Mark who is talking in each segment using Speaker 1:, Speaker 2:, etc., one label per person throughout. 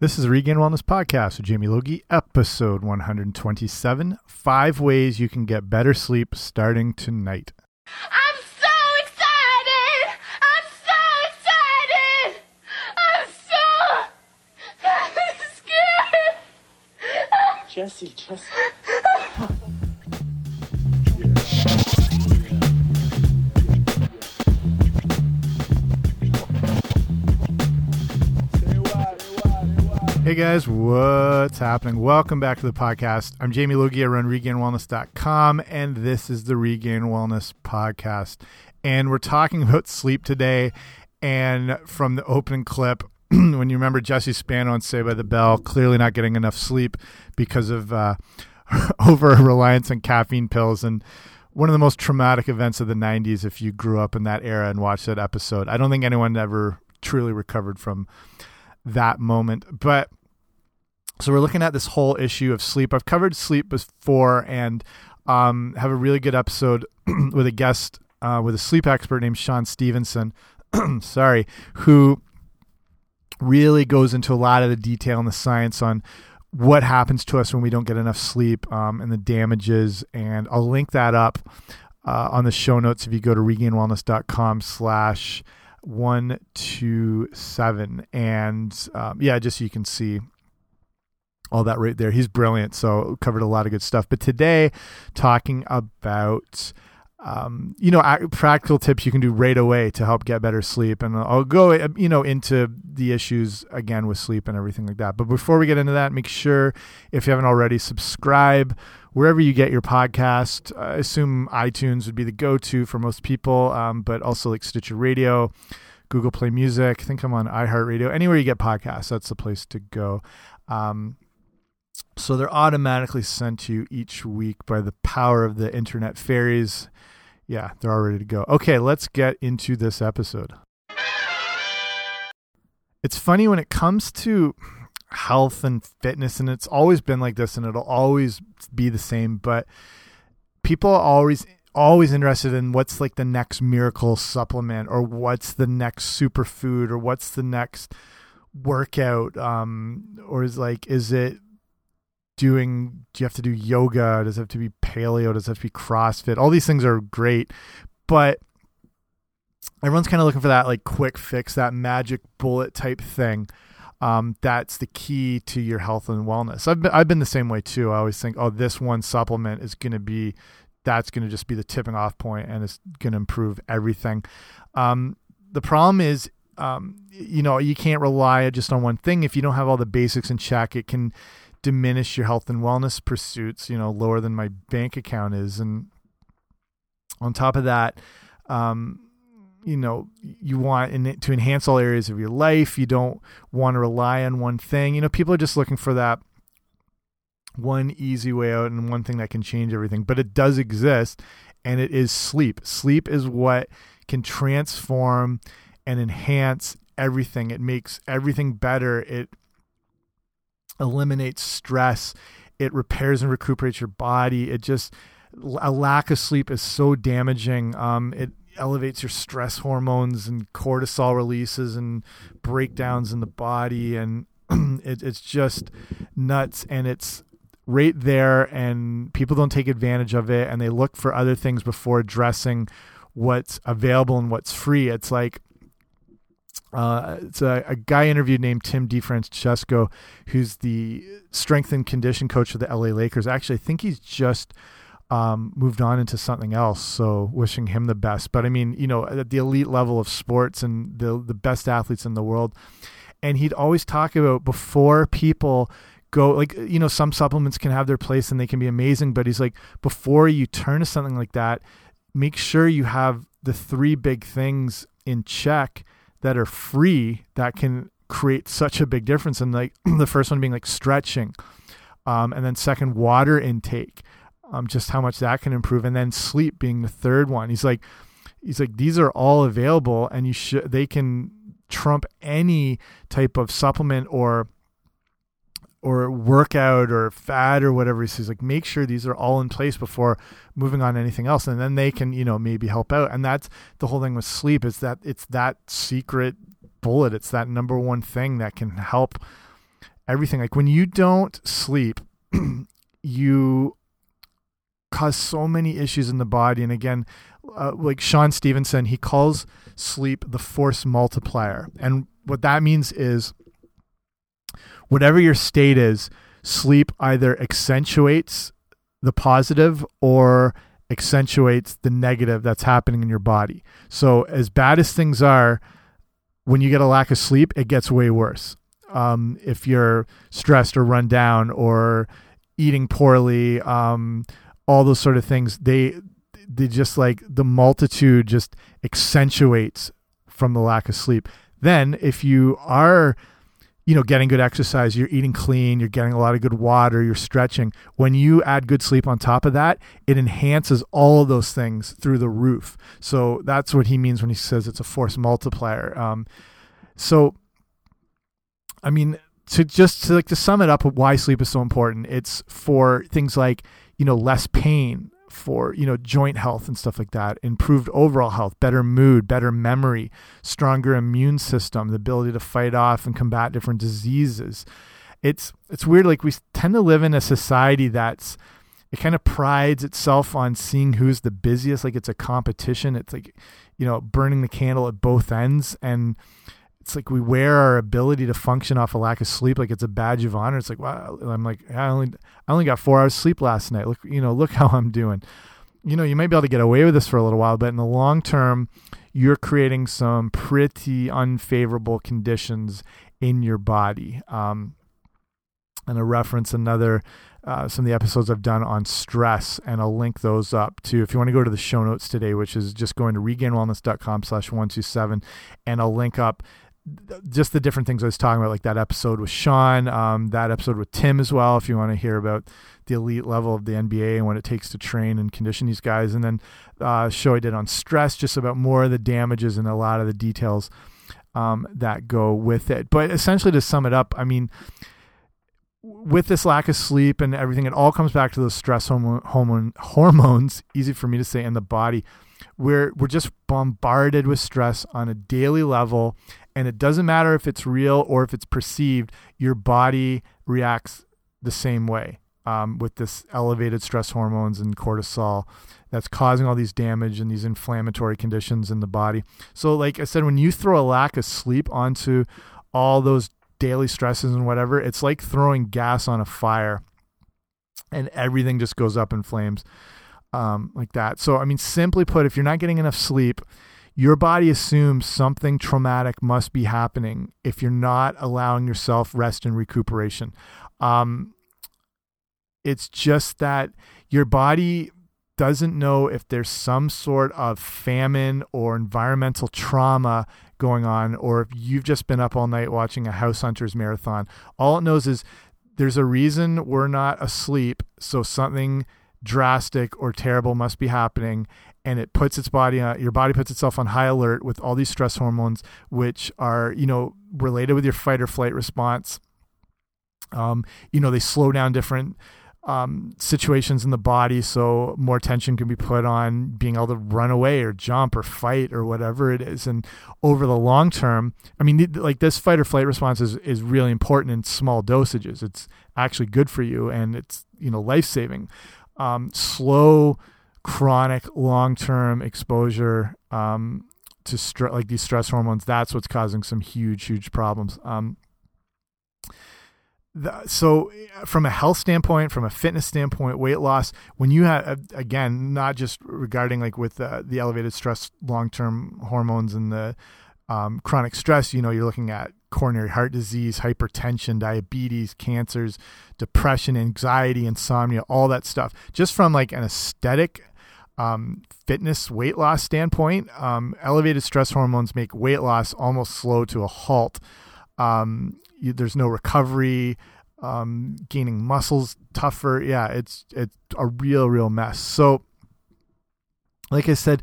Speaker 1: This is the Regained Wellness Podcast with Jamie Logie, episode 127 Five Ways You Can Get Better Sleep Starting Tonight.
Speaker 2: I'm so excited! I'm so excited! I'm so scared!
Speaker 3: Jesse, Jesse.
Speaker 1: Hey guys, what's happening? Welcome back to the podcast. I'm Jamie Logie. I run regainedwellness.com, and this is the Regained Wellness Podcast. And we're talking about sleep today. And from the opening clip, when you remember Jesse Spano on Saved by the Bell, clearly not getting enough sleep because of uh, over reliance on caffeine pills. And one of the most traumatic events of the 90s, if you grew up in that era and watched that episode, I don't think anyone ever truly recovered from that moment. But so we're looking at this whole issue of sleep. I've covered sleep before and um, have a really good episode with a guest, uh, with a sleep expert named Shawn Stevenson. sorry, who really goes into a lot of the detail and the science on what happens to us when we don't get enough sleep um, and the damages. And I'll link that up uh, on the show notes if you go to regainedwellness.com slash 127 and um, yeah just so you can see all that right there he's brilliant so covered a lot of good stuff but today talking about um, you know practical tips you can do right away to help get better sleep and i'll go you know into the issues again with sleep and everything like that but before we get into that make sure if you haven't already subscribe wherever you get your podcast. I assume iTunes would be the go-to for most people, um, but also like Stitcher Radio, Google Play Music. I think I'm on iHeartRadio. Anywhere you get podcasts, that's the place to go. Um, so they're automatically sent to you each week by the power of the internet fairies. Yeah, they're all ready to go. Okay, let's get into this episode. It's funny when it comes to health and fitness and it's always been like this and it'll always be the same but people are always always interested in what's like the next miracle supplement or what's the next superfood or what's the next workout um or is like is it doing do you have to do yoga does it have to be paleo does it have to be crossfit all these things are great but everyone's kind of looking for that like quick fix that magic bullet type thing um, that's the key to your health and wellness. I've been, I've been the same way too. I always think, oh, this one supplement is going to be, that's going to just be the tipping off point and it's going to improve everything. Um, the problem is, um, you know, you can't rely just on one thing. If you don't have all the basics in check, it can diminish your health and wellness pursuits, you know, lower than my bank account is. And on top of that, um, you know you want in, to enhance all areas of your life. You don't want to rely on one thing. You know people are just looking for that one easy way out and one thing that can change everything but it does exist and it is sleep. Sleep is what can transform and enhance everything. It makes everything better. It eliminates stress. It repairs and recuperates your body. It just a lack of sleep is so damaging. Um, it elevates your stress hormones and cortisol releases and breakdowns in the body. And it, it's just nuts. And it's right there and people don't take advantage of it. And they look for other things before addressing what's available and what's free. It's like uh, it's a, a, guy interviewed named Tim DeFrancesco, who's the strength and condition coach of the LA Lakers. Actually, I think he's just um, moved on into something else. So wishing him the best. But I mean, you know, at the elite level of sports and the the best athletes in the world, and he'd always talk about before people go like you know some supplements can have their place and they can be amazing but he's like before you turn to something like that make sure you have the three big things in check that are free that can create such a big difference and like the first one being like stretching um, and then second water intake um, just how much that can improve, and then sleep being the third one. He's like, he's like, these are all available, and you should they can trump any type of supplement or or workout or fad or whatever. He says like make sure these are all in place before moving on anything else, and then they can you know maybe help out. And that's the whole thing with sleep is that it's that secret bullet. It's that number one thing that can help everything. Like when you don't sleep, you cause so many issues in the body. And again, uh, like Shawn Stevenson, he calls sleep the force multiplier. And what that means is whatever your state is, sleep either accentuates the positive or accentuates the negative that's happening in your body. So, as bad as things are, when you get a lack of sleep, it gets way worse. Um, if you're stressed or run down or eating poorly, um, all those sort of things, they they just like the multitude just accentuates from the lack of sleep. Then, if you are you know, getting good exercise, you're eating clean, you're getting a lot of good water, you're stretching. When you add good sleep on top of that, it enhances all of those things through the roof. So that's what he means when he says it's a force multiplier. Um, so, I mean, to just to like to sum it up, why sleep is so important. It's for things like you know less pain, for you know joint health and stuff like that improved overall health better mood better memory stronger immune system the ability to fight off and combat different diseases. It's it's weird like we tend to live in a society that's it kind of prides itself on seeing who's the busiest like it's a competition it's like you know burning the candle at both ends and it's like we wear our ability to function off a lack of sleep like it's a badge of honor. It's like wow, I'm like I only I only got four hours sleep last night. Look, you know, look how I'm doing. You know, you may be able to get away with this for a little while, but in the long term, you're creating some pretty unfavorable conditions in your body. Um, and I reference another uh, some of the episodes I've done on stress, and I'll link those up too. If you want to go to the show notes today, which is just going to regainedwellness.com slash 127, and I'll link up just the different things I was talking about, like that episode with Shawn, um, that episode with Tim as well, if you want to hear about the elite level of the NBA and what it takes to train and condition these guys. And then uh, show I did on stress, just about more of the damages and a lot of the details um, that go with it. But essentially, to sum it up, I mean, with this lack of sleep and everything, it all comes back to those stress hormone, hormone hormones, easy for me to say, in the body. We're, we're just bombarded with stress on a daily level and it doesn't matter if it's real or if it's perceived, your body reacts the same way um, with this elevated stress hormones and cortisol that's causing all these damage and these inflammatory conditions in the body. So, like I said, when you throw a lack of sleep onto all those daily stresses and whatever, it's like throwing gas on a fire and everything just goes up in flames um, like that. So, I mean, simply put, if you're not getting enough sleep, your body assumes something traumatic must be happening if you're not allowing yourself rest and recuperation. Um, it's just that your body doesn't know if there's some sort of famine or environmental trauma going on, or if you've just been up all night watching a House Hunters marathon. All it knows is there's a reason we're not asleep, so something drastic or terrible must be happening and it puts its body on your body puts itself on high alert with all these stress hormones which are you know related with your fight or flight response. Um, you know they slow down different um, situations in the body so more tension can be put on being able to run away or jump or fight or whatever it is. And over the long term i mean like this fight or flight response is, is really important in small dosages. It's actually good for you and it's you know life saving um, slow chronic long-term exposure um, to like these stress hormones that's what's causing some huge huge problems. Um, the, so from a health standpoint from a fitness standpoint weight loss when you have again not just regarding like with uh, the elevated stress long-term hormones and the um, chronic stress you know you're looking at coronary heart disease hypertension diabetes cancers depression anxiety insomnia all that stuff. Just from like an aesthetic um, fitness weight loss standpoint, um, elevated stress hormones make weight loss almost slow to a halt. Um, you, there's no recovery. Um, gaining muscles tougher. Yeah, it's it's a real real mess. So, like I said,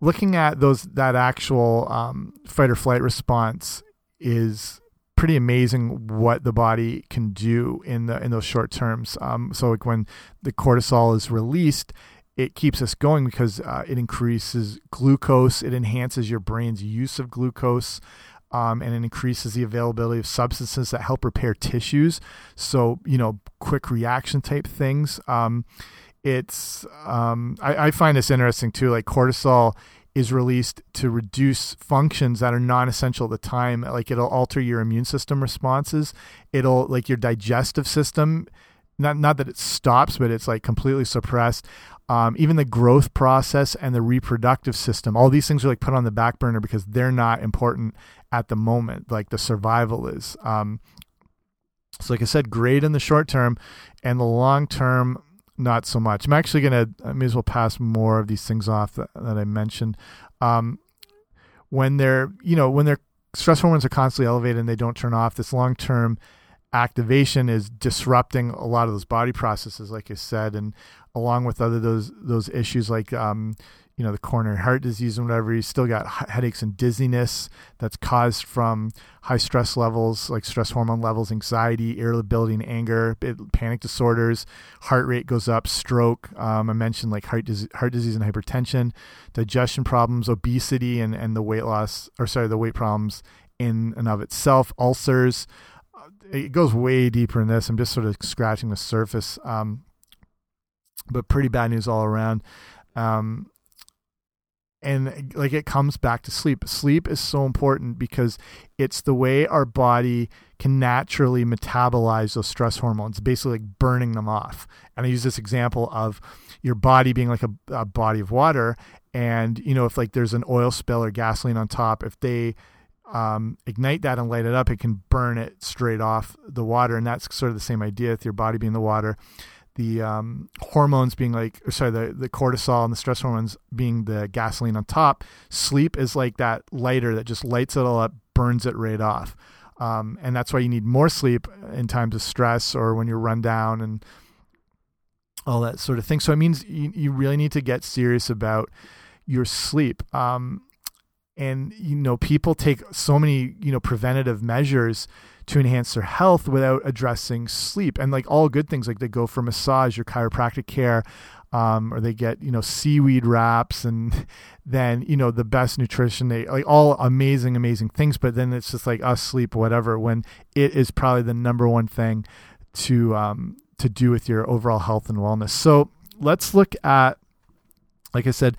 Speaker 1: looking at those that actual um, fight or flight response is pretty amazing what the body can do in the in those short terms. Um, so like when the cortisol is released, it keeps us going because uh, it increases glucose. It enhances your brain's use of glucose. um, and it increases the availability of substances that help repair tissues. So, you know, quick reaction type things. Um, it's, um, I, I find this interesting too. Like cortisol is released to reduce functions that are non-essential at the time like it'll alter your immune system responses it'll like your digestive system not not that it stops but it's like completely suppressed um, even the growth process and the reproductive system all these things are like put on the back burner because they're not important at the moment like the survival is um, so like i said great in the short term and the long term not so much. I'm actually gonna I may as well pass more of these things off that, that I mentioned. Um, when they're you know when their stress hormones are constantly elevated and they don't turn off, this long term activation is disrupting a lot of those body processes, like I said, and along with other those those issues like um, you know the coronary heart disease and whatever you still got headaches and dizziness that's caused from high stress levels like stress hormone levels anxiety irritability and anger panic disorders heart rate goes up stroke um, i mentioned like heart, disease, heart disease and hypertension digestion problems obesity and, and the weight loss or sorry the weight problems in and of itself ulcers it goes way deeper than this i'm just sort of scratching the surface um, but pretty bad news all around um, and like it comes back to sleep. Sleep is so important because it's the way our body can naturally metabolize those stress hormones, basically like burning them off. And I use this example of your body being like a, a body of water, and you know if like there's an oil spill or gasoline on top, if they um, ignite that and light it up, it can burn it straight off the water, and that's sort of the same idea with your body being the water the um, hormones being like sorry the, the cortisol and the stress hormones being the gasoline on top. Sleep is like that lighter that just lights it all up burns it right off. Um, and that's why you need more sleep in times of stress or when you're run down and all that sort of thing. So it means you, you really need to get serious about your sleep. Um, and you know people take so many you know preventative measures to enhance their health without addressing sleep. And like all good things like they go for massage or chiropractic care um, or they get you know seaweed wraps and then you know the best nutrition. They like all amazing amazing things. But then it's just like us sleep whatever when it is probably the number one thing to um, to do with your overall health and wellness. So let's look at like i said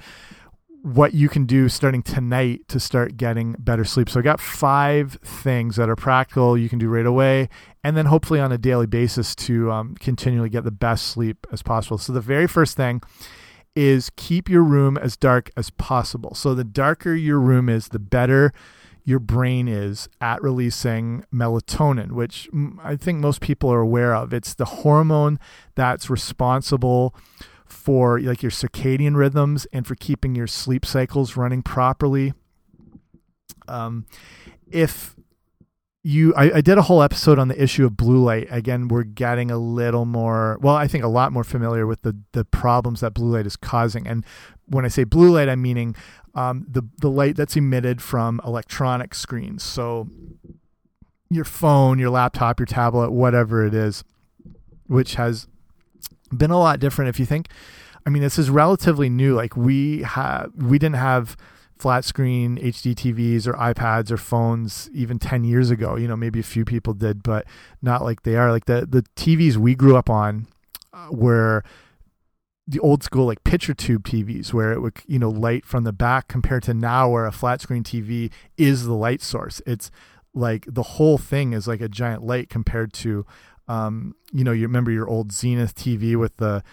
Speaker 1: what you can do starting tonight to start getting better sleep. So I got five things that are practical you can do right away, and then hopefully on a daily basis to um, continually get the best sleep as possible. So the very first thing is keep your room as dark as possible. So the darker your room is, the better your brain is at releasing melatonin, which I think most people are aware of. It's the hormone that's responsible for like your circadian rhythms and for keeping your sleep cycles running properly. Um, if you, I, I did a whole episode on the issue of blue light. Again, we're getting a little more, well, I think a lot more familiar with the the problems that blue light is causing. And when I say blue light, I'm meaning um, the the light that's emitted from electronic screens. So your phone, your laptop, your tablet, whatever it is, which has been a lot different. If you think, I mean, this is relatively new. Like we have, we didn't have flat screen HD TVs or iPads or phones even 10 years ago. You know, maybe a few people did, but not like they are. Like the, the TVs we grew up on uh, were the old school like picture tube TVs where it would, you know, light from the back compared to now where a flat screen TV is the light source. It's like the whole thing is like a giant light compared to um, you know, you remember your old Zenith TV with the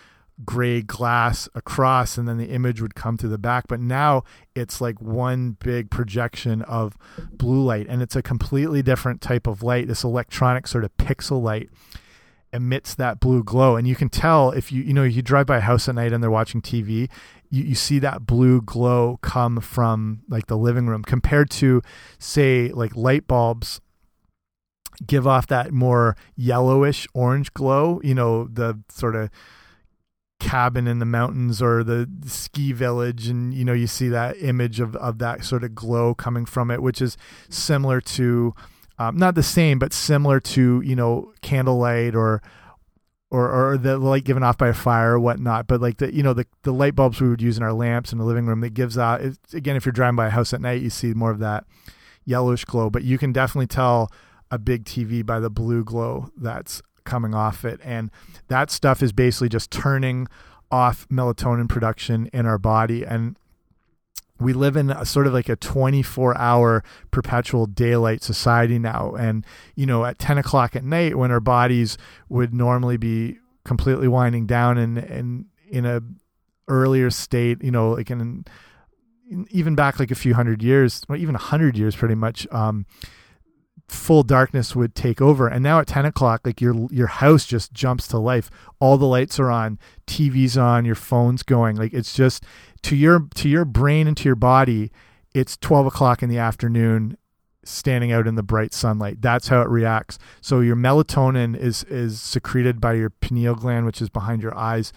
Speaker 1: gray glass across and then the image would come to the back. But now it's like one big projection of blue light and it's a completely different type of light. This electronic sort of pixel light emits that blue glow. And you can tell if you you know you drive by a house at night and they're watching TV you, you see that blue glow come from like the living room compared to say like light bulbs give off that more yellowish orange glow, you know, the sort of cabin in the mountains or the ski village and you know you see that image of of that sort of glow coming from it which is similar to um, not the same but similar to you know candlelight or or or the light given off by a fire or whatnot. But like the you know the the light bulbs we would use in our lamps in the living room that gives out again if you're driving by a house at night you see more of that yellowish glow, but you can definitely tell a big TV by the blue glow that's coming off it. And that stuff is basically just turning off melatonin production in our body. And we live in a sort of like a 24 hour perpetual daylight society now. And, you know, at 10 o'clock at night, when our bodies would normally be completely winding down and, and in a earlier state, you know, like in, even back like a few hundred years, or even a hundred years pretty much, um, full darkness would take over. And now at 10 o'clock like your your house just jumps to life. All the lights are on tv's on your phone's going. Like it's just to your to your brain and to your body it's 12 o'clock in the afternoon standing out in the bright sunlight. That's how it reacts. So your melatonin is is secreted by your pineal gland which is behind your eyes.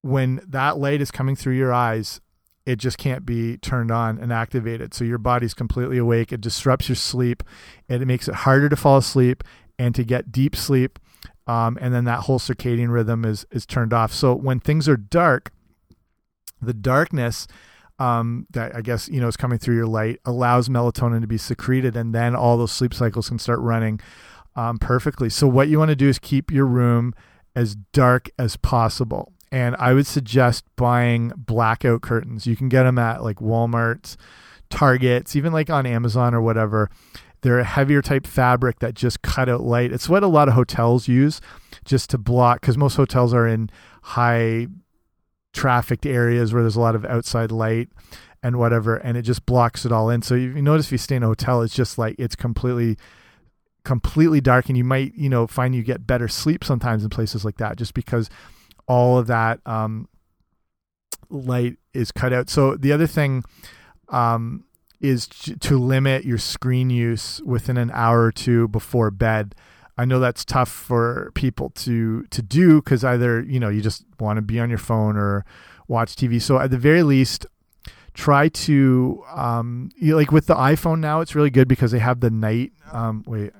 Speaker 1: When that light is coming through your eyes it just can't be turned on and activated. So your body's completely awake. It disrupts your sleep and it makes it harder to fall asleep and to get deep sleep. Um, and then that whole circadian rhythm is is turned off. So when things are dark, the darkness um, that I guess you know is coming through your light allows melatonin to be secreted, and then all those sleep cycles can start running um, perfectly. So what you want to do is keep your room as dark as possible and I would suggest buying blackout curtains. You can get them at like Walmart, Targets, even like on Amazon or whatever. They're a heavier type fabric that just cut out light. It's what a lot of hotels use just to block because most hotels are in high trafficked areas where there's a lot of outside light and whatever, and it just blocks it all in. So you notice if you stay in a hotel, it's just like it's completely completely dark and you might you know find you get better sleep sometimes in places like that just because all of that um, light is cut out. So the other thing um, is to limit your screen use within an hour or two before bed. I know that's tough for people to to do because either you know you just want to be on your phone or watch TV. So at the very least, try to um, you know, like with the iPhone now, it's really good because they have the night. Um, wait,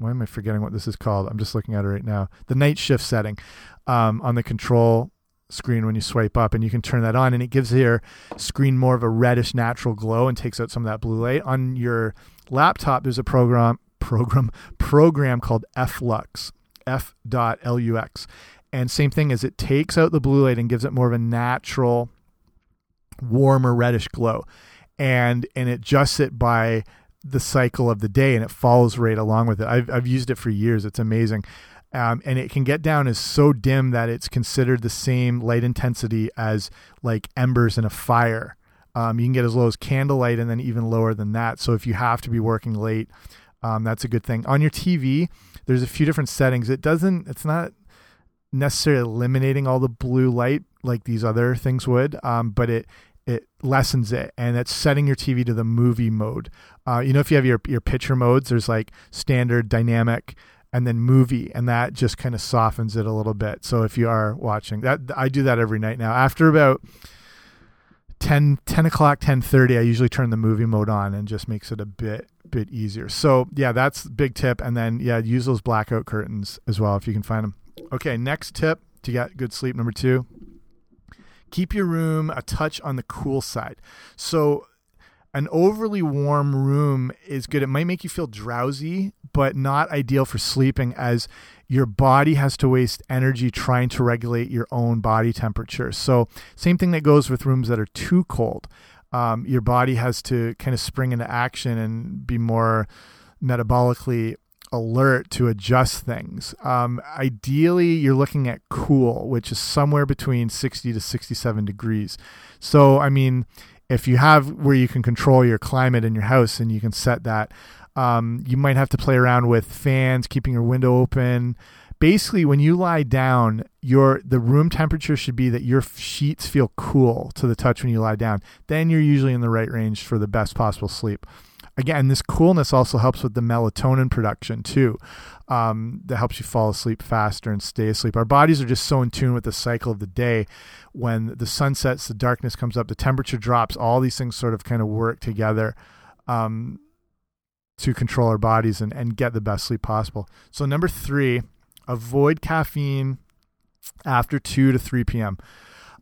Speaker 1: why am I forgetting what this is called? I'm just looking at it right now. The night shift setting um, on the control screen when you swipe up, and you can turn that on, and it gives your screen more of a reddish natural glow and takes out some of that blue light. On your laptop, there's a program program program called f.lux, F dot L U X, and same thing as it takes out the blue light and gives it more of a natural, warmer reddish glow, and and it adjusts it by the cycle of the day and it follows right along with it. I've I've used it for years. It's amazing. Um, and it can get down as so dim that it's considered the same light intensity as like embers in a fire. Um, you can get as low as candlelight and then even lower than that. So if you have to be working late, um, that's a good thing. On your TV, there's a few different settings. It doesn't, it's not necessarily eliminating all the blue light like these other things would, um, but it it lessens it and it's setting your TV to the movie mode. Uh, you know, if you have your your picture modes, there's like standard, dynamic, and then movie, and that just kind of softens it a little bit. So if you are watching that, I do that every night now. After about 10, 10 o'clock, ten thirty, I usually turn the movie mode on and just makes it a bit bit easier. So yeah, that's big tip. And then yeah, use those blackout curtains as well if you can find them. Okay, next tip to get good sleep number two keep your room a touch on the cool side. So an overly warm room is good. It might make you feel drowsy, but not ideal for sleeping as your body has to waste energy trying to regulate your own body temperature. So, same thing that goes with rooms that are too cold. Um, your body has to kind of spring into action and be more metabolically alert to adjust things. Um, ideally, you're looking at cool, which is somewhere between 60 to 67 degrees. So, I mean, if you have where you can control your climate in your house and you can set that, um, you might have to play around with fans, keeping your window open. Basically, when you lie down, your the room temperature should be that your sheets feel cool to the touch when you lie down. Then you're usually in the right range for the best possible sleep again, this coolness also helps with the melatonin production too. Um, that helps you fall asleep faster and stay asleep. Our bodies are just so in tune with the cycle of the day. When the sun sets, the darkness comes up, the temperature drops. All these things sort of kind of work together um, to control our bodies and, and get the best sleep possible. So number three, avoid caffeine after 2 to 3 p.m.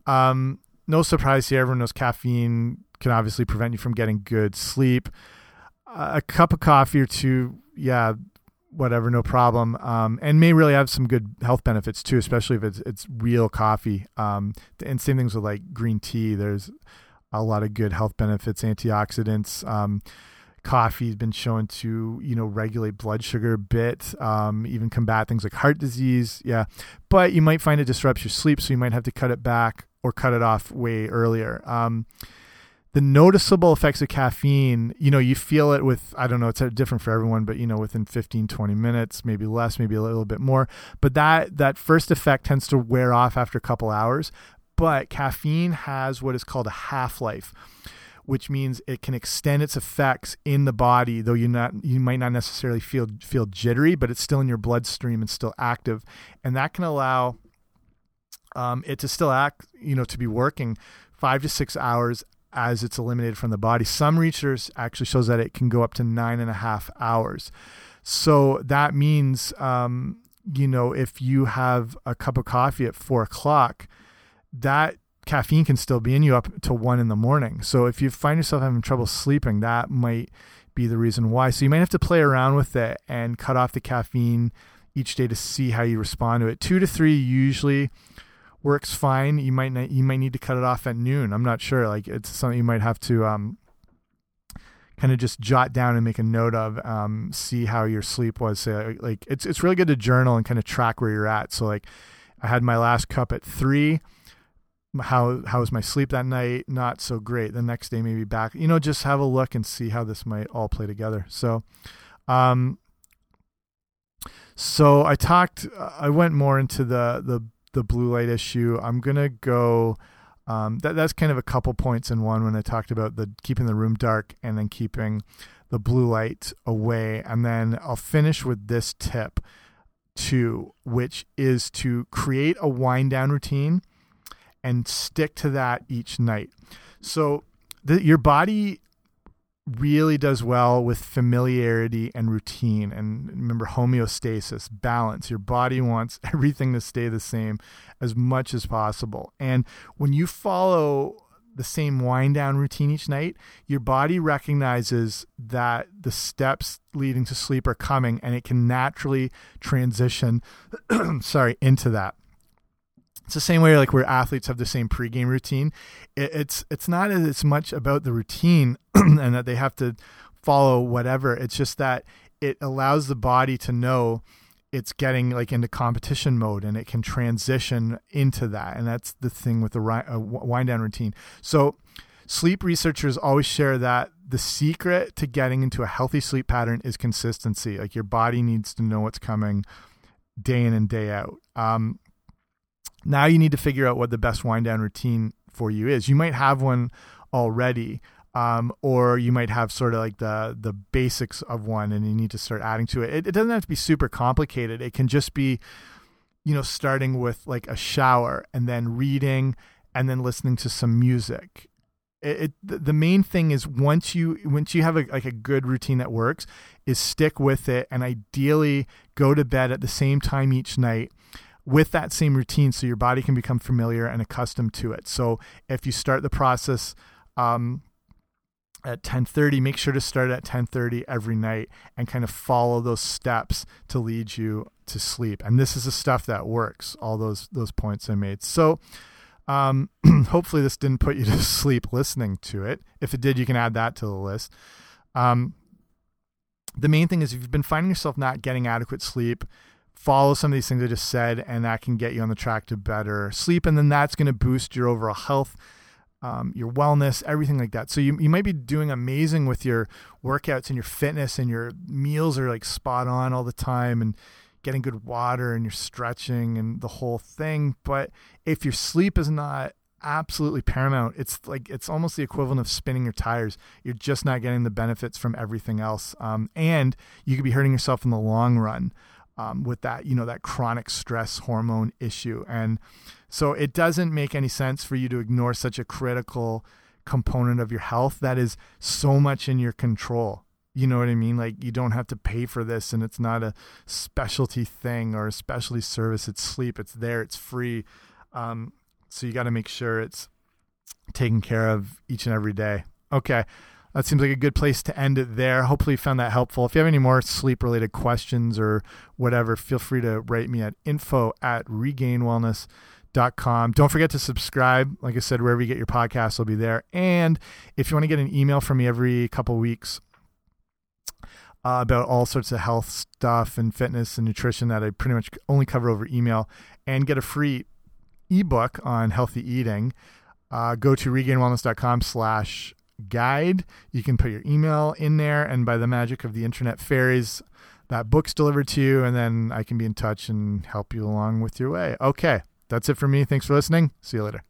Speaker 1: Um, no surprise here. Everyone knows caffeine can obviously prevent you from getting good sleep. A cup of coffee or two, yeah, whatever, no problem. Um, and may really have some good health benefits too, especially if it's it's real coffee. Um, and same things with like green tea. There's a lot of good health benefits, antioxidants. Um, coffee's been shown to you know regulate blood sugar a bit, um, even combat things like heart disease. Yeah, but you might find it disrupts your sleep, so you might have to cut it back or cut it off way earlier. The noticeable effects of caffeine, you know, you feel it with, I don't know, it's different for everyone, but you know, within 15, 20 minutes, maybe less, maybe a little bit more. But that, that first effect tends to wear off after a couple hours. But caffeine has what is called a half life, which means it can extend its effects in the body, though you not, you might not necessarily feel, feel jittery, but it's still in your bloodstream and still active. And that can allow um, it to still act, you know, to be working five to six hours as it's eliminated from the body. Some research actually shows that it can go up to nine and a half hours. So that means, um, you know, if you have a cup of coffee at four o'clock, that caffeine can still be in you up to one in the morning. So if you find yourself having trouble sleeping, that might be the reason why. So you might have to play around with it and cut off the caffeine each day to see how you respond to it. Two to three usually works fine. You might not, you might need to cut it off at noon. I'm not sure. Like it's something you might have to um, kind of just jot down and make a note of. Um, see how your sleep was. Say, like it's it's really good to journal and kind of track where you're at. So like I had my last cup at three. How how was my sleep that night? Not so great. The next day maybe back. You know, just have a look and see how this might all play together. So. Um, so I talked. I went more into the the the blue light issue, I'm gonna go. Um, that that's kind of a couple points in one when I talked about the keeping the room dark and then keeping the blue light away, and then I'll finish with this tip too, which is to create a wind down routine and stick to that each night. So the, your body really does well with familiarity and routine. And remember, homeostasis, balance. Your body wants everything to stay the same as much as possible. And when you follow the same wind down routine each night, your body recognizes that the steps leading to sleep are coming and it can naturally transition sorry into that it's the same way like where athletes have the same pregame routine. It, it's it's not as much about the routine and that they have to follow whatever. It's just that it allows the body to know it's getting like into competition mode and it can transition into that. And that's the thing with the uh, wind down routine. So sleep researchers always share that the secret to getting into a healthy sleep pattern is consistency. Like your body needs to know what's coming day in and day out. Um, now you need to figure out what the best wind down routine for you is. You might have one already, um, or you might have sort of like the the basics of one, and you need to start adding to it. it. It doesn't have to be super complicated. It can just be, you know, starting with like a shower and then reading and then listening to some music. It, it the main thing is once you once you have a, like a good routine that works, is stick with it and ideally go to bed at the same time each night with that same routine so your body can become familiar and accustomed to it. So if you start the process um, at 10:30, make sure to start at 10:30 every night and kind of follow those steps to lead you to sleep. And this is the stuff that works. All those those points I made. So um, hopefully this didn't put you to sleep listening to it. If it did, you can add that to the list. Um, the main thing is if you've been finding yourself not getting adequate sleep, follow some of these things I just said, and that can get you on the track to better sleep. And then that's going to boost your overall health, um, your wellness, everything like that. So you, you might be doing amazing with your workouts and your fitness, and your meals are like spot on all the time, and getting good water, and you're stretching, and the whole thing. But if your sleep is not absolutely paramount. It's like it's almost the equivalent of spinning your tires. You're just not getting the benefits from everything else, um, and you could be hurting yourself in the long run um, with that, you know, that chronic stress hormone issue. And so it doesn't make any sense for you to ignore such a critical component of your health that is so much in your control. You know what I mean? Like you don't have to pay for this and it's not a specialty thing or a specialty service. It's sleep. It's there. It's free. Um, so you got to make sure it's taken care of each and every day. Okay. That seems like a good place to end it there. Hopefully, you found that helpful. If you have any more sleep related questions or whatever, feel free to write me at info at regainedwellness.com. Don't forget to subscribe. Like I said, wherever you get your podcasts will be there. And if you want to get an email from me every couple weeks, uh, about all sorts of health stuff and fitness and nutrition that I pretty much only cover over email and get a free ebook on healthy eating, uh, go to regainedwellness.com slash guide. You can put your email in there, and by the magic of the internet fairies, that book's delivered to you, and then I can be in touch and help you along with your way. Okay, that's it for me. Thanks for listening. See you later.